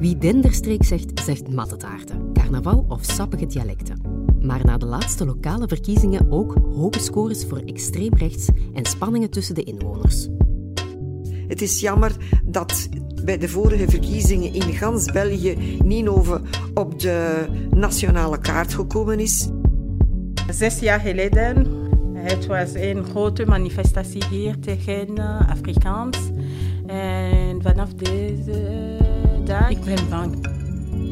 Wie Denderstreek zegt, zegt mattetaarten, carnaval of sappige dialecten. Maar na de laatste lokale verkiezingen ook hoge scores voor extreem rechts en spanningen tussen de inwoners. Het is jammer dat bij de vorige verkiezingen in gans België Ninove op de nationale kaart gekomen is. Zes jaar geleden, het was een grote manifestatie hier tegen Afrikaans. En vanaf deze ik ben bang.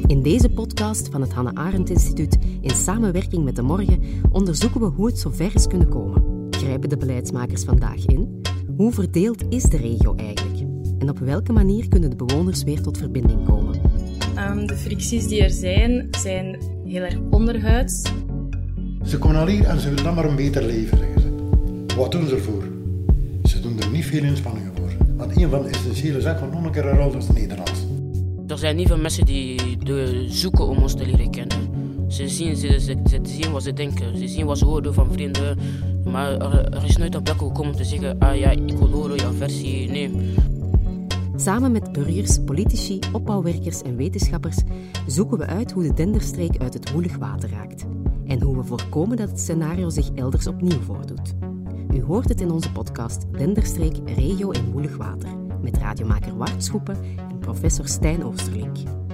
In deze podcast van het Hannah Arendt Instituut, in samenwerking met De Morgen, onderzoeken we hoe het zover is kunnen komen. Grijpen de beleidsmakers vandaag in? Hoe verdeeld is de regio eigenlijk? En op welke manier kunnen de bewoners weer tot verbinding komen? Um, de fricties die er zijn, zijn heel erg onderhuids. Ze komen al hier en ze willen dan maar een beter leven, zeggen ze. Wat doen ze ervoor? Ze doen er niet veel inspanningen voor. Want een van de essentiële zaken van nog een keer herhaald is Nederlands. Er zijn niet veel mensen die de zoeken om ons te leren kennen. Ze zien, ze, ze, ze zien wat ze denken, ze zien wat ze horen van vrienden. Maar er, is nooit een plek gekomen om te zeggen, ah ja, ik wil jouw versie. Nee. Samen met burgers, politici, opbouwwerkers en wetenschappers zoeken we uit hoe de Denderstreek uit het woelig water raakt. En hoe we voorkomen dat het scenario zich elders opnieuw voordoet. U hoort het in onze podcast Denderstreek, regio en woelig water. Met radiomaker Wart Schoepen en professor Stijn Oosterlink.